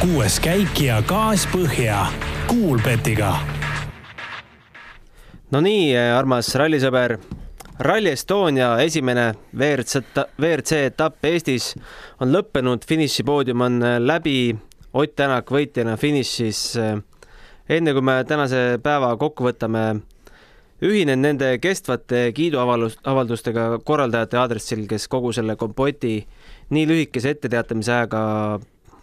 kuues käik ja gaas põhja Kuulbetiga. no nii, armas rallisõber, Rally Estonia esimene WRC, WRC etapp Eestis on lõppenud, finišipoodium on läbi, Ott Tänak võitjana finišis. enne kui me tänase päeva kokku võtame, ühinen nende kestvate kiiduavaldustega korraldajate aadressil, kes kogu selle kompoti nii lühikese etteteatamise ajaga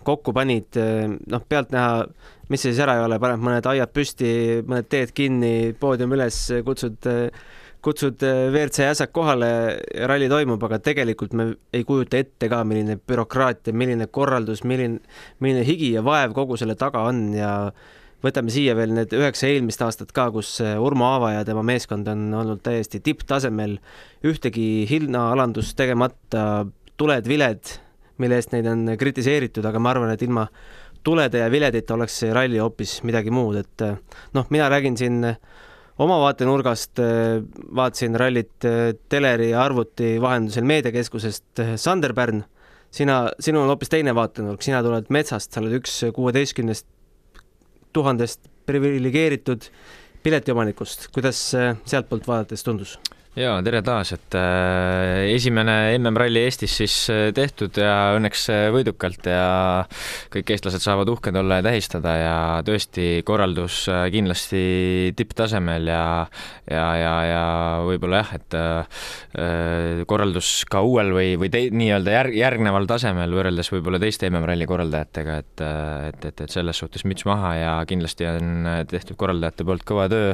kokku panid, noh, pealtnäha, mis siis ära ei ole, paned mõned aiad püsti, mõned teed kinni, poodium üles, kutsud, kutsud WRC ässak kohale ralli toimub, aga tegelikult me ei kujuta ette ka, milline bürokraatia, milline korraldus, milline, milline higi ja vaev kogu selle taga on ja võtame siia veel need üheksa eelmist aastat ka, kus Urmo Aava ja tema meeskond on olnud täiesti tipptasemel, ühtegi hinnaalandust tegemata, tuled-viled mille eest neid on kritiseeritud, aga ma arvan, et ilma tulede ja viledita oleks see ralli hoopis midagi muud, et noh, mina räägin siin oma vaatenurgast, vaatasin rallit teleri ja arvuti vahendusel meediakeskusest Sander Pärn, sina, sinul on hoopis teine vaatenurk, sina tuled metsast, sa oled üks kuueteistkümnest tuhandest priviligeeritud piletiomanikust, kuidas sealtpoolt vaadates tundus? Ja tere taas, et äh, esimene MM-ralli Eestis siis äh, tehtud ja õnneks äh, võidukalt ja kõik eestlased saavad uhked olla ja tähistada ja tõesti korraldus äh, kindlasti tipptasemel ja ja, ja, ja võib-olla jah, et äh, korraldus ka uuel või, või tei-, nii-öelda järg, järgneval tasemel võrreldes võib-olla teiste MM-ralli korraldajatega, et et, et, et selles suhtes müts maha ja kindlasti on tehtud korraldajate poolt kõva töö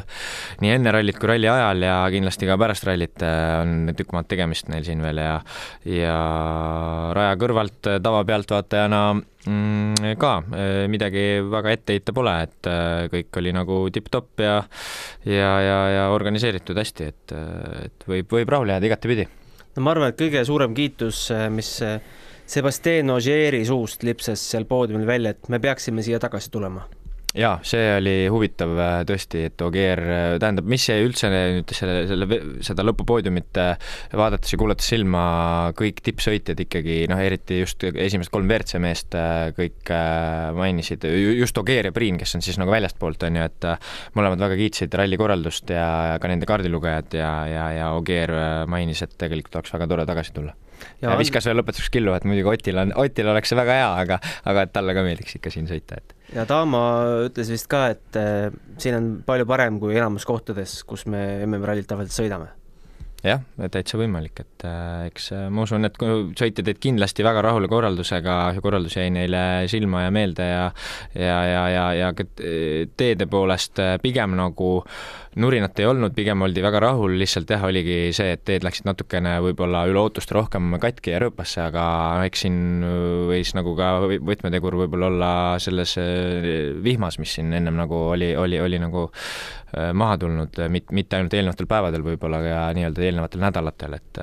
nii enne rallit kui ralli ajal ja kindlasti ka pärast rallit rallit äh, on tükk maad tegemist neil siin veel ja, ja raja kõrvalt äh, tavapealtvaatajana mm, ka äh, midagi väga ette heita pole, et kõik oli nagu tipp-topp ja, ja, ja, ja organiseeritud hästi, et, et võib, võib rahule jääda igatepidi. no ma arvan, et kõige suurem kiitus, mis Sebastien Ogieri suust lipsas seal poodiumil välja, et me peaksime siia tagasi tulema jaa, see oli huvitav äh, tõesti, et Ogier, äh, tähendab, mis see üldse nüüd selle, selle, seda lõpupoodiumit äh, vaadates ja kuulates silma, kõik tippsõitjad ikkagi noh, eriti just esimesed kolm WRC meest kõik mainisid, just Ogier ja Priin, kes on siis nagu väljastpoolt, on ju, et mõlemad väga kiitsid ralli korraldust ja ka nende kaardilugejad ja, ja, ja Ogier mainis, et tegelikult oleks väga tore tagasi tulla ja, ja viskas veel lõpetuseks killu, et muidugi Otil on, Otil oleks see väga hea, aga, aga et talle ka meeldiks ikka siin sõita, et. ja Taamo ütles vist ka, et äh, siin on palju parem kui enamus kohtades, kus me MM-rallit tavaliselt sõidame jah, täitsa võimalik, et äh, eks äh, ma usun, et sõitjad jäid kindlasti väga rahule korraldusega, korraldus jäi neile silma ja meelde ja ja, ja, ja, ja ka teede poolest äh, pigem nagu nurinat ei olnud, pigem oldi väga rahul, lihtsalt jah, oligi see, et teed läksid natukene võib-olla üle ootuste rohkem katki ja rööpasse, aga eks siin võis nagu ka võtmetegur võib-olla olla selles vihmas, mis siin ennem nagu oli, oli, oli nagu maha tulnud, mit-, mitte ainult eelnevatel päevadel võib-olla, aga nii-öelda eelnevatel nädalatel, et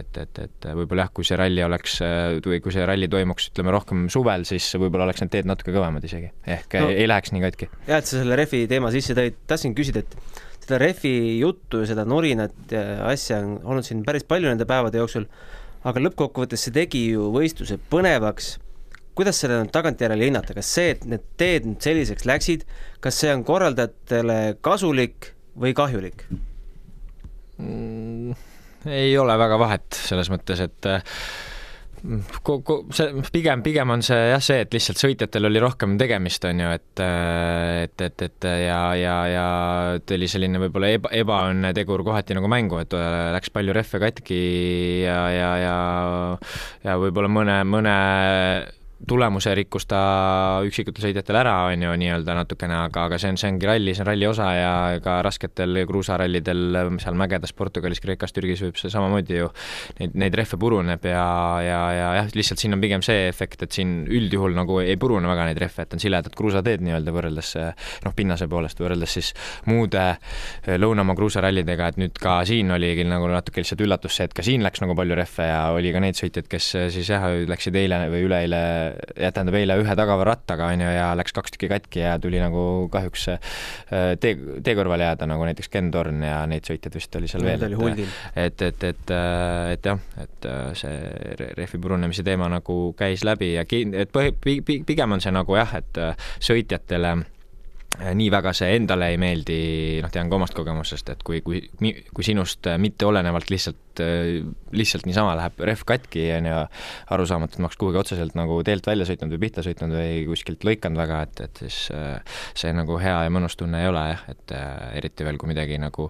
et, et, et võib-olla jah, kui see ralli oleks, või kui see ralli toimuks, ütleme, rohkem suvel, siis võib-olla oleks need teed natuke kõvemad isegi, ehk no, ei läheks nii katki. hea, et sa selle rehvi teema sisse tõid, tahtsin küsida, et seda rehvi juttu ja seda nurinat ja asja on olnud siin päris palju nende päevade jooksul, aga lõppkokkuvõttes see tegi ju võistluse põnevaks kuidas seda nüüd tagantjärele hinnata, kas see, et need teed nüüd selliseks läksid, kas see on korraldajatele kasulik või kahjulik? mm,? ei ole väga vahet selles mõttes, et see pigem, pigem on see jah, see, et lihtsalt sõitjatel oli rohkem tegemist, on ju, et et, et, et ja, ja, ja tuli selline võib-olla eba, ebaõnne tegur kohati nagu mängu, et läks palju rehve katki ja, ja, ja ja võib-olla mõne, mõne tulemuse rikkus ta üksikutel sõitjatel ära, on ju, nii-öelda natukene, aga, aga see on, see ongi ralli, see on ralli osa ja ka rasketel kruusarallidel seal mägedes Portugalis, Kreekas, Türgis võib see samamoodi ju neid, neid rehve puruneb ja, ja, ja jah, lihtsalt siin on pigem see efekt, et siin üldjuhul nagu ei purune väga neid rehve, et on siledad kruusateed nii-öelda võrreldes noh, pinnase poolest võrreldes siis muude eh, lõunamaa kruusarallidega, et nüüd ka siin oligi nagu natuke lihtsalt üllatus see, et ka siin läks nagu palju rehve ja oli ka neid sõitjaid, kes siis jah, läksid eile või üleeile tähendab eile ühe tagava rattaga on ju ja läks kaks tükki katki ja tuli nagu kahjuks tee, tee kõrvale jääda, nagu näiteks Ken Torn ja neid sõitjaid vist oli seal veel. et, et, et, et jah, et see rehvi purunemise teema nagu käis läbi ja ki-, et põhi, pigem on see nagu jah, et sõitjatele Äh, nii väga see endale ei meeldi, noh, tean ka omast kogemusest, et kui, kui, kui sinust äh, mitteolenevalt lihtsalt, äh, lihtsalt niisama läheb rehv katki, on ju, arusaamatu, et ma oleks kuhugi otseselt nagu teelt välja sõitnud või pihta sõitnud või kuskilt lõikanud väga, et, et siis see nagu hea ja mõnus tunne ei ole jah, et eriti veel, kui midagi nagu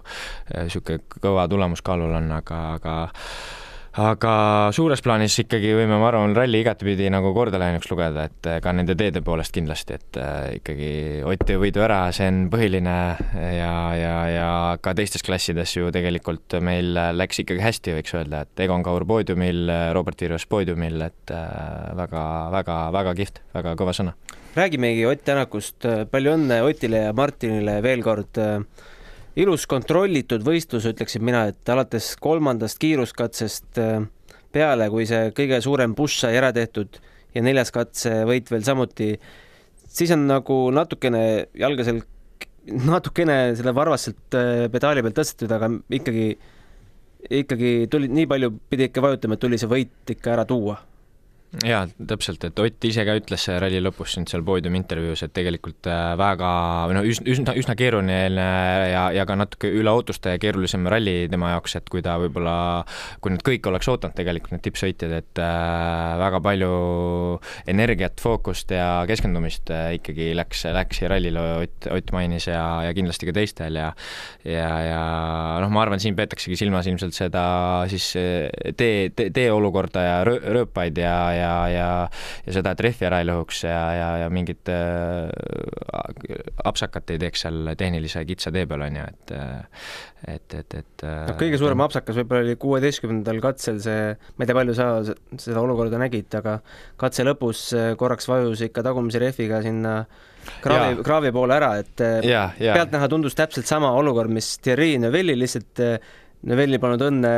niisugune kõva tulemus kaalul on, aga, aga aga suures plaanis ikkagi võime, ma arvan, ralli igatepidi nagu kordaläinuks lugeda, et eh, ka nende teede poolest kindlasti, et äh, ikkagi Ott tõi võidu ära, see on põhiline ja, ja, ja ka teistes klassides ju tegelikult meil läks ikkagi hästi, võiks öelda, et Egon Kaur poodiumil, Robert Virves poodiumil, et väga, väga, väga kihvt, väga kõva sõna. räägimegi Ott Tänakust, palju õnne Otile ja Martinile veel kord ilus kontrollitud võistlus, ütleksin mina, et alates kolmandast kiiruskatsest äh, peale, kui see kõige suurem push sai ära tehtud ja neljas katse võit veel samuti, siis on nagu natukene jalga seal, natukene selle varvaselt äh, pedaali pealt tõstetud, aga ikkagi, ikkagi tuli, nii palju pidi ikka vajutama, et tuli see võit ikka ära tuua jaa, täpselt, et Ott ise ka ütles ralli lõpus siin seal poodiumi intervjuus, et tegelikult äh, väga või noh, üsna, üsna, keeruline ja, ja ka natuke üle ootuste keerulisem ralli tema jaoks, et kui ta võib-olla, kui need kõik oleks ootanud tegelikult, need tippsõitjad, et äh, väga palju energiat, fookust ja keskendumist äh, ikkagi läks, läks rallile, Ott, Ott mainis ja, ja kindlasti ka teistel ja ja, ja noh, ma arvan, siin peetaksegi silmas ilmselt seda siis äh, tee, tee, teeolukorda ja rööpaid ja, ja ja, ja, ja seda, et rehvi ära ei lõhuks ja, ja, ja mingit äh, apsakat ei teeks seal tehnilise kitsa tee peal, on ju, et et, et, et no kõige suurem apsakas võib-olla oli kuueteistkümnendal katsel see, ma ei tea, palju sa seda olukorda nägid, aga katse lõpus korraks vajus ikka tagumise rehviga sinna kraavi, kraavi poole ära, et ja, ja. pealtnäha tundus täpselt sama olukord, mis Thierry Neuvelli, lihtsalt Neuvelli polnud õnne,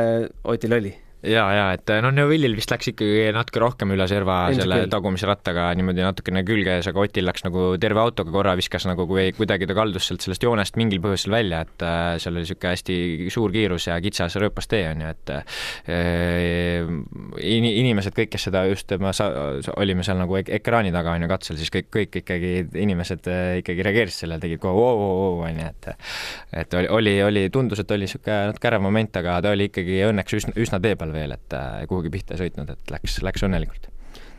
Otil oli ja, ja et noh, Neuvillil vist läks ikkagi natuke rohkem üle serva Ilmselt selle küll. tagumise rattaga niimoodi natukene külges, aga Otil läks nagu terve autoga korra viskas nagu, kui kuidagi ta kaldus sealt sellest joonest mingil põhjusel välja, et äh, seal oli niisugune hästi suur kiirus ja kitsas rööpas tee, on ju, et äh, in, inimesed kõik, kes seda just, ma sa-, olime seal nagu ek ekraani taga, on ju, katsel, siis kõik, kõik ikkagi inimesed ikkagi reageerisid sellele, tegid kohe oo-oo-oo, on ju, et et oli, oli, oli, tundus, et oli niisugune natuke ärev moment, aga ta oli ikkagi õnneks üsna, üsna tee peal veel, et äh, kuhugi pihta ei sõitnud, et läks, läks õnnelikult.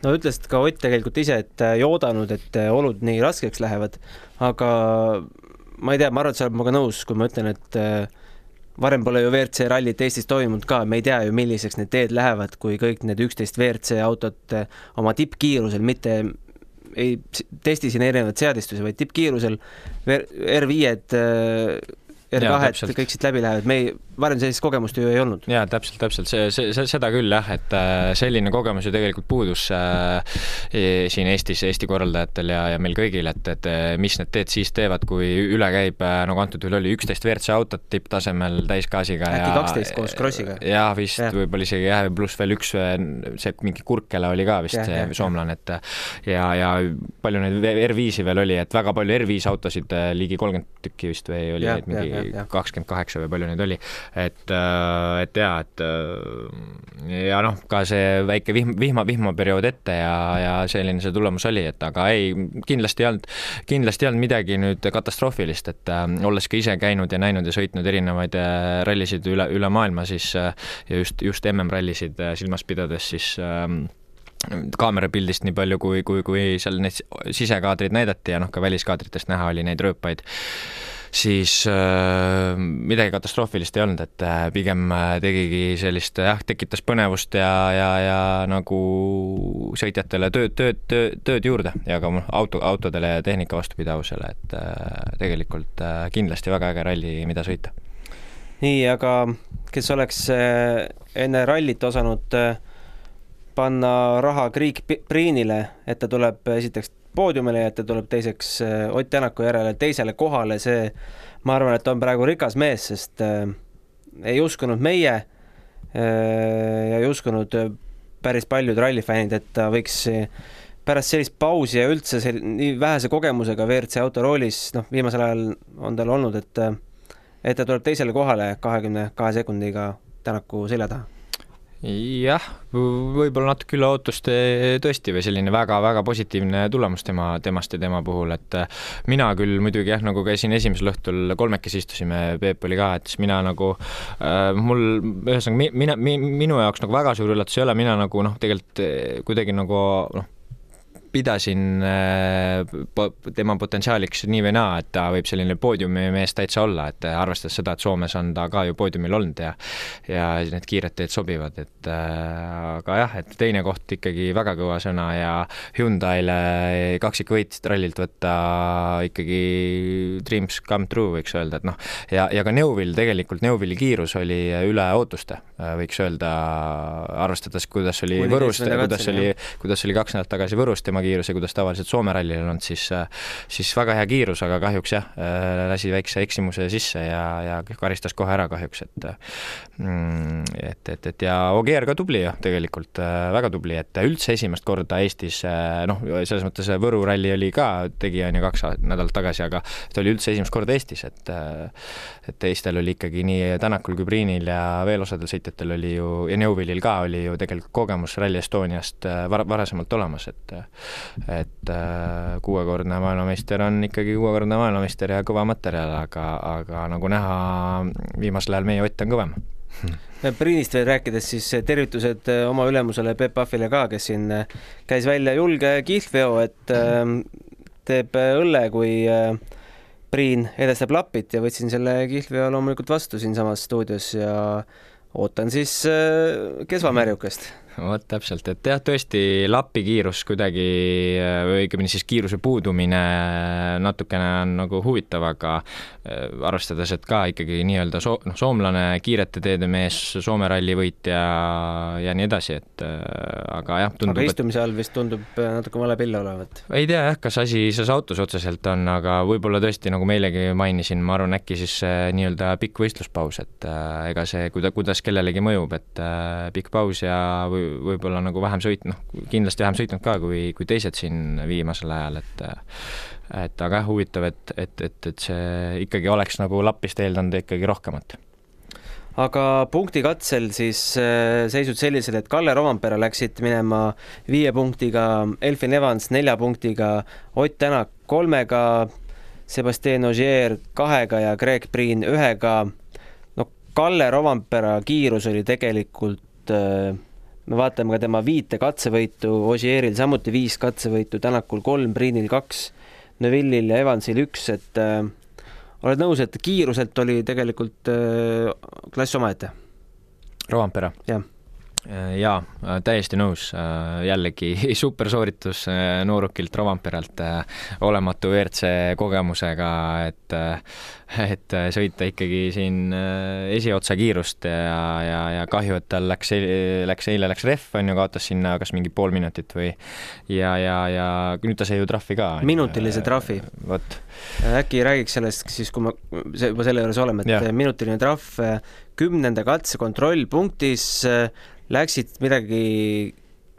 No ütlesid ka Ott tegelikult ise, et ei äh, oodanud, et äh, olud nii raskeks lähevad, aga ma ei tea, ma arvan, et sa oled minuga nõus, kui ma ütlen, et varem pole ju WRC rallit Eestis toimunud ka, me ei tea ju, milliseks need teed lähevad, kui kõik need üksteist WRC autot oma tippkiirusel, mitte ei testi siin erinevaid seadistusi, vaid tippkiirusel R5-d R2-d kõik siit läbi lähevad, me ei, varem sellist kogemust ju ei olnud. jaa, täpselt, täpselt, see, see, see, seda küll jah, et äh, selline kogemus ju tegelikult puudus äh, e, siin Eestis, Eesti korraldajatel ja, ja meil kõigil, et, et mis need teed siis teevad, kui üle käib, äh, nagu antud juhul oli, üksteist WRC autot tipptasemel täisgaasiga äkki kaksteist koos Krossiga? jah, vist ja. võib-olla isegi jah, pluss veel üks, see mingi Kurkela oli ka vist ja, see ja, soomlane, et ja, ja palju neid R5-i veel oli, et väga palju R5 autosid, ligi kolmkümmend tükki vist või oli ja, neid mingi kakskümmend kaheksa või palju neid oli. Et, äh, et jaa, et äh, ja noh, ka see väike vihm, vihma, vihmaperiood ette ja, ja selline see tulemus oli, et aga ei, kindlasti ei olnud, kindlasti ei olnud midagi nüüd katastroofilist, et äh, olles ka ise käinud ja näinud ja sõitnud erinevaid äh, rallisid üle, üle maailma, siis äh, ja just, just MM-rallisid äh, silmas pidades, siis äh, kaamerapildist nii palju, kui, kui, kui seal neid sisekaadreid näidati ja noh, ka väliskaadritest näha oli neid rööpaid siis äh, midagi katastroofilist ei olnud, et äh, pigem äh, tegigi sellist jah, tekitas põnevust ja, ja, ja nagu sõitjatele tööd, tööd, tööd, tööd juurde ja ka auto, autodele ja tehnika vastupidavusele, et tegelikult kindlasti väga äge ralli, mida sõita. nii, aga kes oleks enne rallit osanud panna raha Kriik Priinile, et ta tuleb esiteks poodiumile ja et ta tuleb teiseks äh, Ott Tänaku järele teisele kohale, see ma arvan, et on praegu rikas mees, sest äh, ei uskunud meie äh, ja ei uskunud päris paljud rallifännid, et ta võiks pärast sellist pausi ja üldse sel-, nii vähese kogemusega WRC autoroolis, noh, viimasel ajal on tal olnud, et et ta tuleb teisele kohale kahekümne kahe sekundiga Tänaku selja taha jah, võib-olla natuke üle ootuste tõesti või selline väga-väga positiivne tulemus tema, temast ja tema puhul, et äh, mina küll muidugi jah, nagu käisin esimesel õhtul, kolmekesi istusime, Peep oli ka, et siis mina nagu äh,, mul ühesõnaga mina mi,, minu jaoks nagu väga suur üllatus ei ole, mina nagu noh, tegelikult äh, kuidagi nagu noh, pidasin äh, tema potentsiaaliks nii või naa, et ta võib selline poodiumimees täitsa olla, et arvestades seda, et Soomes on ta ka ju poodiumil olnud ja ja need kiired teed sobivad, et äh, aga jah, et teine koht ikkagi väga kõva sõna ja Hyundai'le kaksikvõit rallilt võtta ikkagi dreams come true, võiks öelda, et noh, ja, ja ka Neuville tegelikult, Neuville'i kiirus oli üle ootuste, võiks öelda, arvestades, kuidas oli Võrust, kuidas oli, kuidas oli kaks nädalat tagasi Võrus tema kiirus ja kuidas tavaliselt Soome rallil on olnud, siis siis väga hea kiirus, aga kahjuks jah, lasi väikse eksimuse sisse ja, ja karistas kohe ära kahjuks, et mm, et, et, et ja Ogier ka tubli ju tegelikult, väga tubli, et üldse esimest korda Eestis noh, selles mõttes Võru ralli oli ka, tegi on ju kaks nädalat tagasi, aga ta oli üldse esimest korda Eestis, et et teistel oli ikkagi nii Tänakul, Kübriinil ja veel osadel sõitjatel oli ju, ja Neuvillil ka oli ju tegelikult kogemus Rally Estoniast var-, varasemalt olemas, et et äh, kuuekordne maailmameister on ikkagi kuuekordne maailmameister ja kõva materjal, aga, aga nagu näha, viimasel ajal meie Ott on kõvem. Priinist veel rääkides, siis tervitused äh, oma ülemusele Peep Pahvile ka, kes siin äh, käis välja julge kihlveo, et äh, teeb õlle, kui äh, Priin edestab lapit ja võtsin selle kihlveo loomulikult vastu siinsamas stuudios ja ootan siis äh, kesvamärjukest vot täpselt, et jah, tõesti lapi kiirus kuidagi, või õigemini siis kiiruse puudumine natukene on nagu huvitav, aga äh, arvestades, et ka ikkagi nii-öelda soo-, noh, soomlane, kiirete teede mees, Soome ralli võitja ja nii edasi, et äh, aga jah, tundub aga istumise all vist tundub äh, natuke vale pille olevat? ei tea jah, kas asi selles autos otseselt on, aga võib-olla tõesti, nagu ma eilegi mainisin, ma arvan, äkki siis nii-öelda pikk võistluspaus, et ega see, kuida-, kuidas kellelegi mõjub, et pikk paus ja või võib-olla nagu vähem sõit-, noh, kindlasti vähem sõitnud ka kui, kui teised siin viimasel ajal, et et aga jah, huvitav, et, et, et, et see ikkagi oleks nagu Lappist eeldanud ikkagi rohkemat aga punktikatsel siis äh, seisud sellised, et Kalle Rovampere läksid minema viie punktiga, Elfin Evans nelja punktiga, Ott Tänak kolmega, Sebastian Ogier kahega ja Greg Priin ühega. no Kalle Rovampere kiirus oli tegelikult äh, me vaatame ka tema viite katsevõitu, Osieril samuti viis katsevõitu, Tänakul kolm, Priinil kaks, Neville'il ja Evansil üks, et äh, oled nõus, et kiiruselt oli tegelikult äh, klass omaette? Rovampere? jah jaa, äh, täiesti nõus, äh, jällegi super sooritus noorukilt Rovanperalt, olematu WRC kogemusega, et et sõita ikkagi siin esiotsa kiirust ja, ja, ja kahju, et tal läks, läks, eile läks rehv, on ju, kaotas sinna kas mingi pool minutit või ja, ja, ja nüüd ta sai ju trahvi ka. minutilise trahvi. vot. äkki räägiks sellest siis, kui me juba selle juures oleme, et ja. minutiline trahv kümnenda katse kontrollpunktis läksid midagi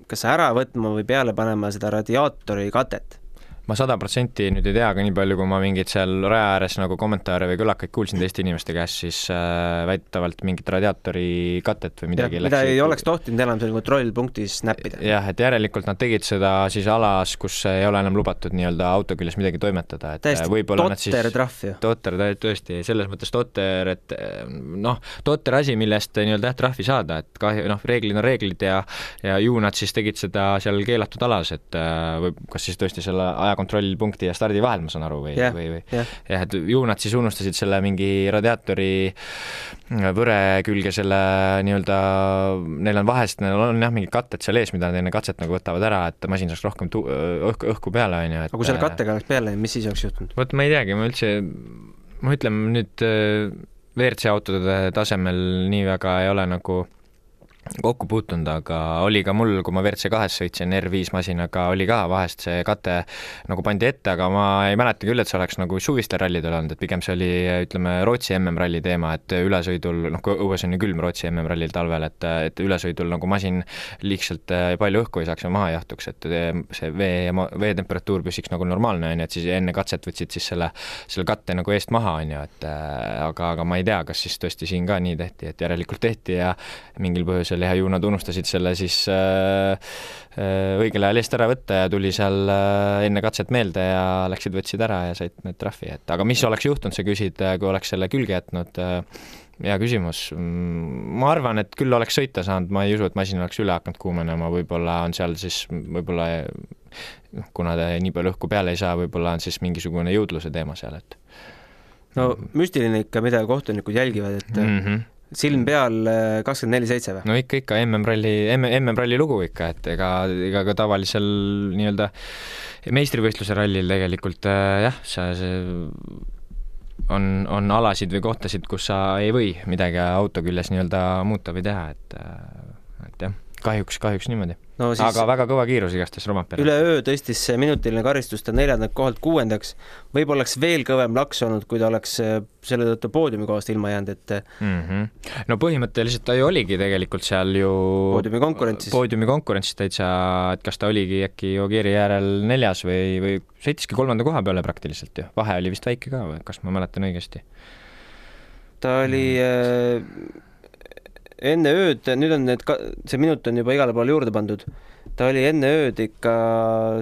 kas ära võtma või peale panema seda radiaatori katet ma sada protsenti nüüd ei tea, aga nii palju, kui ma mingeid seal raja ääres nagu kommentaare või kõlakaid kuulsin teiste inimeste käest, siis äh, väidetavalt mingit radiaatori katet või midagi ja, mida ei oleks tohtinud enam seal kontrollpunktis näppida. jah, et järelikult nad tegid seda siis alas, kus ei ole enam lubatud nii-öelda auto küljes midagi toimetada, et täiesti totter trahv ju. totter, tõesti, selles mõttes totter, et noh, totter asi, millest nii-öelda jah, trahvi saada, et kahju, noh, reeglid on reeglid ja ja ju nad siis tegid seda seal keelatud alas, et äh, või kas siis tõesti selle aja kontrollpunkti ja stardi vahel, ma saan aru, või yeah,, või, või yeah. jah, et ju nad siis unustasid selle mingi radiaatori võre külge selle nii-öelda, neil on vahest, neil on jah, mingid katted seal ees, mida nad enne katset nagu võtavad ära, et masin saaks rohkem tu-, õhku, õhku peale, on ju, et aga kui selle kattega oleks peale läinud, mis siis oleks juhtunud? vot ma ei teagi, ma üldse, ma ütlen nüüd WRC autode tasemel nii väga ei ole nagu kokku puutunud, aga oli ka mul, kui ma WRC kahes sõitsin R5 masinaga, oli ka vahest see kate nagu pandi ette, aga ma ei mäleta küll, et see oleks nagu suvistel rallidel olnud, et pigem see oli, ütleme, Rootsi MM-ralli teema, et ülesõidul, noh, kui õues on ju külm Rootsi MM-rallil talvel, et, et ülesõidul nagu masin liigselt äh, palju õhku ei saaks ja maha jahtuks, et see vee, veetemperatuur püsiks nagu normaalne, on ju, et siis enne katset võtsid siis selle, selle katte nagu eest maha, on ju, et äh, aga, aga ma ei tea, kas siis tõesti siin ka nii tehti, et järelikult tehti ja mingil põhjusel põhjusel jah, ju nad unustasid selle siis äh, äh, õigel ajal eest ära võtta ja tuli seal äh, enne katset meelde ja läksid, võtsid ära ja said nüüd trahvi, et aga mis oleks juhtunud, sa küsid, kui oleks selle külge jätnud hea küsimus. Mm, ma arvan, et küll oleks sõita saanud, ma ei usu, et masin oleks üle hakanud kuumenema, võib-olla on seal siis võib-olla noh, kuna ta nii palju õhku peale ei saa, võib-olla on siis mingisugune jõudluse teema seal, et no müstiline ikka, mida kohtunikud jälgivad, et mm -hmm silm peal äh, kakskümmend neli seitse või? no ikka, ikka MM-ralli, MM-ralli lugu ikka, et ega, ega ka tavalisel nii-öelda meistrivõistluse rallil tegelikult äh, jah, sa, see on, on alasid või kohtasid, kus sa ei või midagi auto küljes nii-öelda muuta või teha, et, äh, kahjuks, kahjuks niimoodi no, aga väga kõva kiirus igastahes Rompere. üleöö tõstis see minutiline karistus ta neljandalt kohalt kuuendaks. võib-olla oleks veel kõvem laks olnud, kui ta oleks äh, selle tõttu poodiumikohast ilma jäänud, et mm. -hmm. no põhimõtteliselt ta ju oligi tegelikult seal ju poodiumi konkurentsis. poodiumi konkurentsis täitsa, et kas ta oligi äkki Ogieri järel neljas või, või sõitiski kolmanda koha peale praktiliselt ju, vahe oli vist väike ka või kas ma mäletan õigesti? ta oli mm. äh, enne ööd, nüüd on need, see minut on juba igale poole juurde pandud. ta oli enne ööd ikka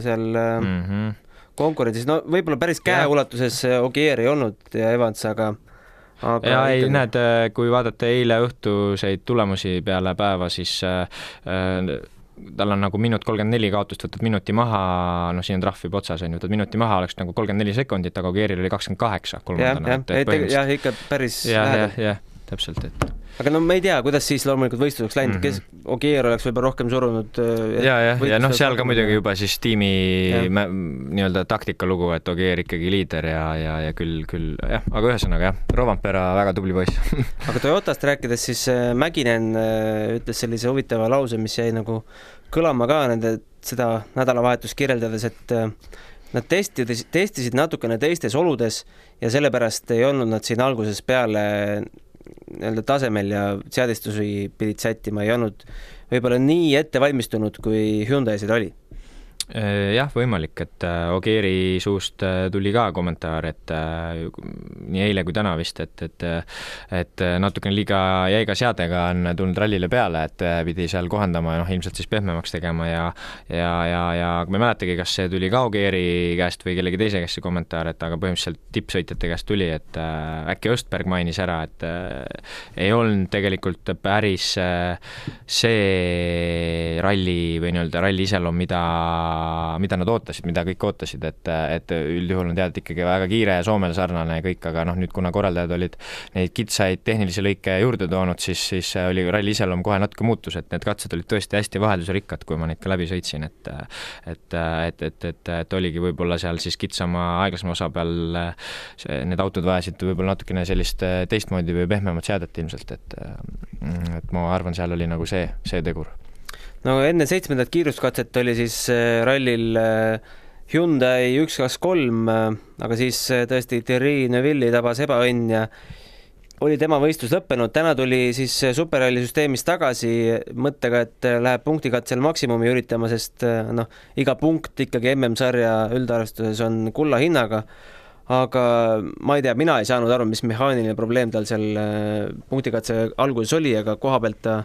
seal mm -hmm. konkurentsis, no võib-olla päris käeulatuses Ogier ei olnud ja Evans, aga aga ja ei, näed, äh, kui vaadata eile õhtuseid tulemusi peale päeva, siis äh, äh, tal on nagu minut kolmkümmend neli kaotust, võtad minuti maha, noh, siin on trahv juba otsas, on ju, võtad minuti maha, oleks nagu kolmkümmend neli sekundit, aga Ogieril oli kakskümmend kaheksa kolmandana. jah, jah, ikka päris jah, jah, jah, täpselt, et aga no me ei tea, kuidas siis loomulikult võistlus oleks läinud mm, -hmm. kes, Ogier oleks võib-olla rohkem surunud. Äh, ja, ja, ja noh, seal ka muidugi juba siis tiimi nii-öelda taktikalugu, et Ogier ikkagi liider ja, ja, ja küll, küll jah, aga ühesõnaga jah, Rovampera väga tubli poiss aga Toyotast rääkides, siis äh, Mäkinen äh, ütles sellise huvitava lause, mis jäi nagu kõlama ka nende seda nädalavahetust kirjeldades, et nad testides, testisid natukene teistes oludes ja sellepärast ei olnud nad siin algusest peale nii-öelda tasemel ja seadistusi pidid sättima, ei olnud võib-olla nii ette valmistunud, kui Hyundai'sid oli. Äh, jah, võimalik, et äh, Ogieri suust äh, tuli ka kommentaar, et nii eile kui täna vist, et, et et natukene liiga jäiga seadega on tulnud rallile peale, et pidi seal kohandama ja noh, ilmselt siis pehmemaks tegema ja ja, ja, ja ma ei mäletagi, kas see tuli ka Ogieri käest või kellegi teise käest see kommentaar, et aga põhimõtteliselt tippsõitjate käest tuli, et äh, äkki Östberg mainis ära, et äh, ei olnud tegelikult päris äh, see ralli või nii-öelda ralli iseloom, mida mida nad ootasid, mida kõik ootasid, et, et üldjuhul on teada, ikkagi väga kiire ja Soomele sarnane kõik, aga noh, nüüd kuna korraldajad olid neid kitsaid tehnilisi lõike juurde toonud, siis, siis oli ralli iseloom kohe natuke muutus, et need katsed olid tõesti hästi vaheldusrikkad, kui ma neid ka läbi sõitsin, et et, et, et, et, et oligi võib-olla seal siis kitsama, aeglasema osa peal see, need autod vajasid võib-olla natukene sellist teistmoodi või pehmemat seadet ilmselt, et et ma arvan, seal oli nagu see, see tegur no enne seitsmendat kiiruskatset oli siis äh, rallil äh, Hyundai üks, kaks, kolm, äh, aga siis tõesti Thierry Neuville'i tabas ebaõnn ja oli tema võistlus lõppenud, täna tuli siis superralli süsteemist tagasi mõttega, et läheb punktikatsel maksimumi üritama, sest noh, iga punkt ikkagi MM-sarja üldarvestuses on kulla hinnaga. aga ma ei tea, mina ei saanud aru, mis mehaaniline probleem tal seal punktikatse alguses oli, aga koha pealt ta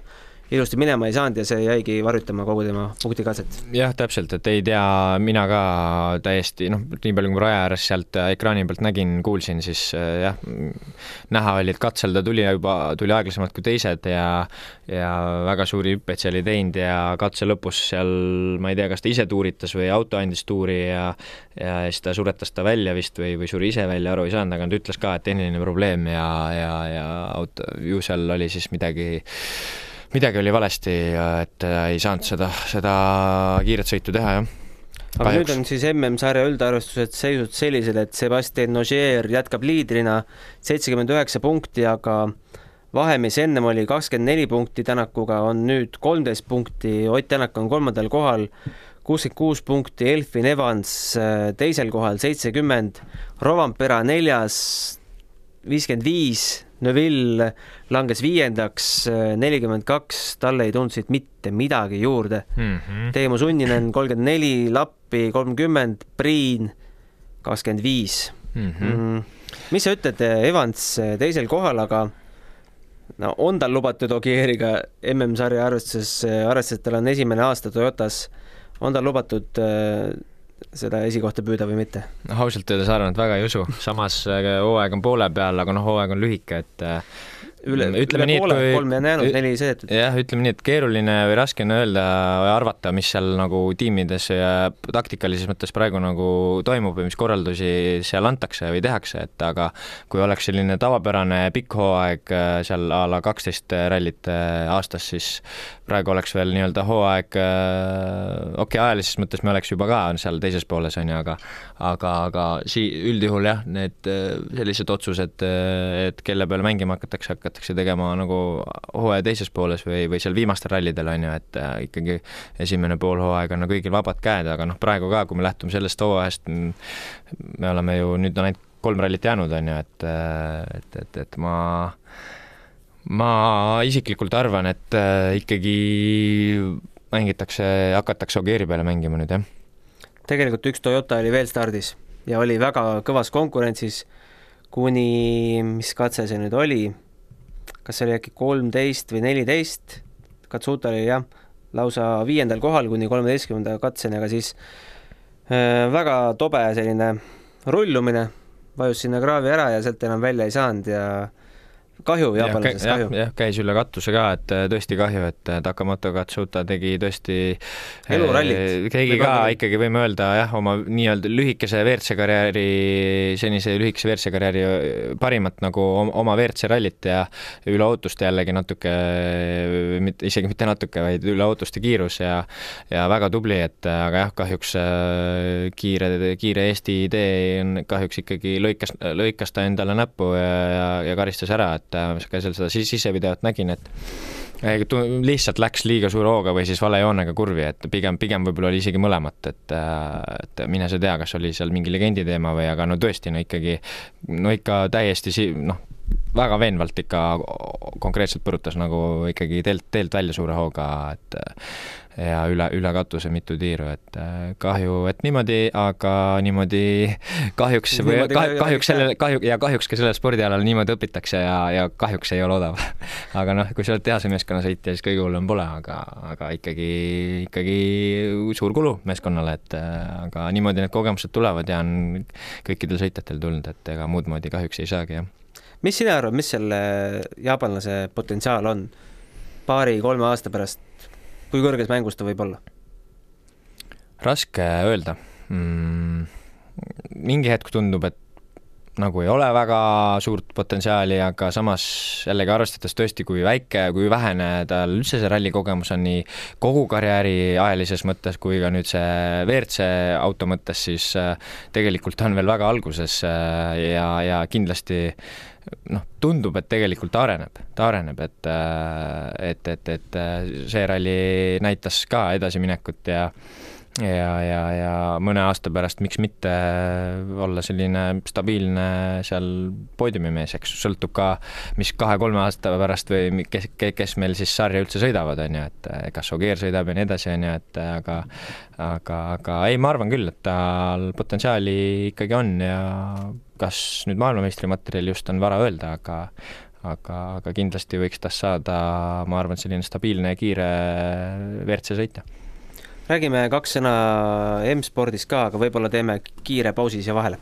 ilusti minema ei saanud ja see jäigi varjutama kogu tema punktikatset. jah, täpselt, et ei tea, mina ka täiesti noh, nii palju kui raja ääres sealt ekraani pealt nägin, kuulsin, siis äh, jah, näha oli, et katsel ta tuli juba, tuli aeglasemalt kui teised ja ja väga suuri hüppeid seal ei teinud ja katse lõpus seal ma ei tea, kas ta ise tuuritas või auto andis tuuri ja ja siis ta suretas ta välja vist või, või suri ise välja, aru ei saanud, aga ta ütles ka, et tehniline probleem ja, ja, ja auto, ju seal oli siis midagi midagi oli valesti et äh, ei saanud seda, seda kiiret sõitu teha, jah. aga Kahjuks. nüüd on siis MM-sarja üldarvestused seisud sellised, et Sebastian Ogier jätkab liidrina seitsekümmend üheksa punkti, aga vahe, mis ennem oli kakskümmend neli punkti Tänakuga, on nüüd kolmteist punkti, Ott Tänak on kolmandal kohal, kuuskümmend kuus punkti, Elfin Evans äh, teisel kohal seitsekümmend, Rovanpera neljas viiskümmend viis, Neville langes viiendaks nelikümmend kaks, talle ei tulnud siit mitte midagi juurde mm. -hmm. Teemu Sunninen kolmkümmend neli, Lappi kolmkümmend, Priin kakskümmend viis. Mhm. Mm. mis sa ütled, Evans teisel kohal, aga no on tal lubatud Ogieriga MM-sarja arvestuses, arvestades, et tal on esimene aasta Toyotas, on tal lubatud äh, seda esikohta püüda või mitte? noh, ausalt öeldes arvan, et väga ei usu, samas äh, hooaeg on poole peal, aga noh, hooaeg on lühike, et äh, üle, ütleme üle nii, et poole, kolm on jäänud, neli sõidetud. jah, ütleme nii, et keeruline või raske on öelda või arvata, mis seal nagu tiimides ja taktikalises mõttes praegu nagu toimub või mis korraldusi seal antakse või tehakse, et aga kui oleks selline tavapärane pikk hooaeg äh, seal a la kaksteist rallit äh, aastas, siis praegu oleks veel nii-öelda hooaeg, okei okay,, ajalises mõttes me oleks juba ka seal teises pooles, on ju, aga aga, aga sii-, üldjuhul jah, need äh, sellised otsused, et kelle peale mängima hakatakse, hakatakse tegema nagu hooaja teises pooles või, või seal viimastel rallidel, on ju, et äh, ikkagi esimene poolhooaeg on kõigil vabad käed, aga noh, praegu ka, kui me lähtume sellest hooajast, me oleme ju, nüüd on ainult kolm rallit jäänud, on ju, et, et, et, et ma ma isiklikult arvan, et äh, ikkagi mängitakse, hakatakse Ogieri peale mängima nüüd, jah. tegelikult üks Toyota oli veel stardis ja oli väga kõvas konkurentsis kuni, mis katse see nüüd oli, kas see oli äkki kolmteist või neliteist, Katsuta oli jah, lausa viiendal kohal kuni kolmeteistkümnenda katseni, aga siis äh, väga tobe selline rullumine, vajus sinna kraavi ära ja sealt enam välja ei saanud ja kahju, jaapanlasest jah, kahju. jah, käis üle katuse ka, et äh, tõesti kahju, et äh, Takamoto Katsuta tegi tõesti Elurallit. tegi ka küll. ikkagi, võime öelda jah, oma nii-öelda lühikese WRC karjääri, senise lühikese WRC karjääri äh, parimat nagu om- oma WRC rallit ja üle ootuste jällegi natuke, mitte, isegi mitte natuke, vaid üle ootuste kiirus ja ja väga tubli, et äh, aga jah, kahjuks äh, kiire, kiire Eesti idee on kahjuks ikkagi lõikas, lõikas ta endale näppu ja, ja, ja karistas ära, et äh, ka seal seda sis- sisevideot nägin, et lihtsalt läks liiga suure hooga või siis vale joonega kurvi, et pigem, pigem võib-olla oli isegi mõlemat, et äh, et mine sa tea, kas oli seal mingi legendi teema või, aga no tõesti, no ikkagi, no ikka täiesti si-, noh, väga veenvalt ikka konkreetselt põrutas nagu ikkagi teelt, teelt välja suure hooga, et ja üle, üle katuse mitu tiiru, et äh, kahju, et niimoodi, aga niimoodi kahjuks või Niimoodi kahjuks, ka- kahjuks sellel, kahju, ja kahjuks ka sellel spordialal niimoodi õpitakse ja, ja kahjuks ei ole odav. aga noh, kui sa oled tehase meeskonnasõitja, siis kõige hullem pole, aga, aga ikkagi, ikkagi suur kulu meeskonnale, et äh, aga niimoodi need kogemused tulevad ja on kõikidel sõitjatel tulnud, et ega muud moodi kahjuks ei saagi, jah. mis sina arvad, mis selle jaapanlase potentsiaal on paari-kolme aasta pärast, kui kõrges mängus ta võib olla? raske öelda mm,. mingi hetk tundub, et nagu ei ole väga suurt potentsiaali, aga samas jällegi arvestades tõesti, kui väike, kui vähene tal üldse see rallikogemus on nii kogu karjääri ajalises mõttes kui ka nüüd see WRC auto mõttes, siis äh, tegelikult on veel väga alguses äh, ja, ja kindlasti noh, tundub, et tegelikult ta areneb, ta areneb, et, et, et, et see ralli näitas ka edasiminekut ja ja, ja, ja mõne aasta pärast, miks mitte olla selline stabiilne seal poodiumimees, eks sõltub ka, mis kahe-kolme aasta pärast või kes, kes meil siis sarja üldse sõidavad, on ju, et kas Ogier sõidab ja nii edasi, on ju, et aga aga, aga ei, ma arvan küll, et tal potentsiaali ikkagi on ja kas nüüd maailmameistrimaterjal just on vara öelda, aga aga, aga kindlasti võiks tast saada, ma arvan, selline stabiilne ja kiire WRC sõitja räägime kaks sõna M-spordist ka, aga võib-olla teeme kiire pausi siia vahele.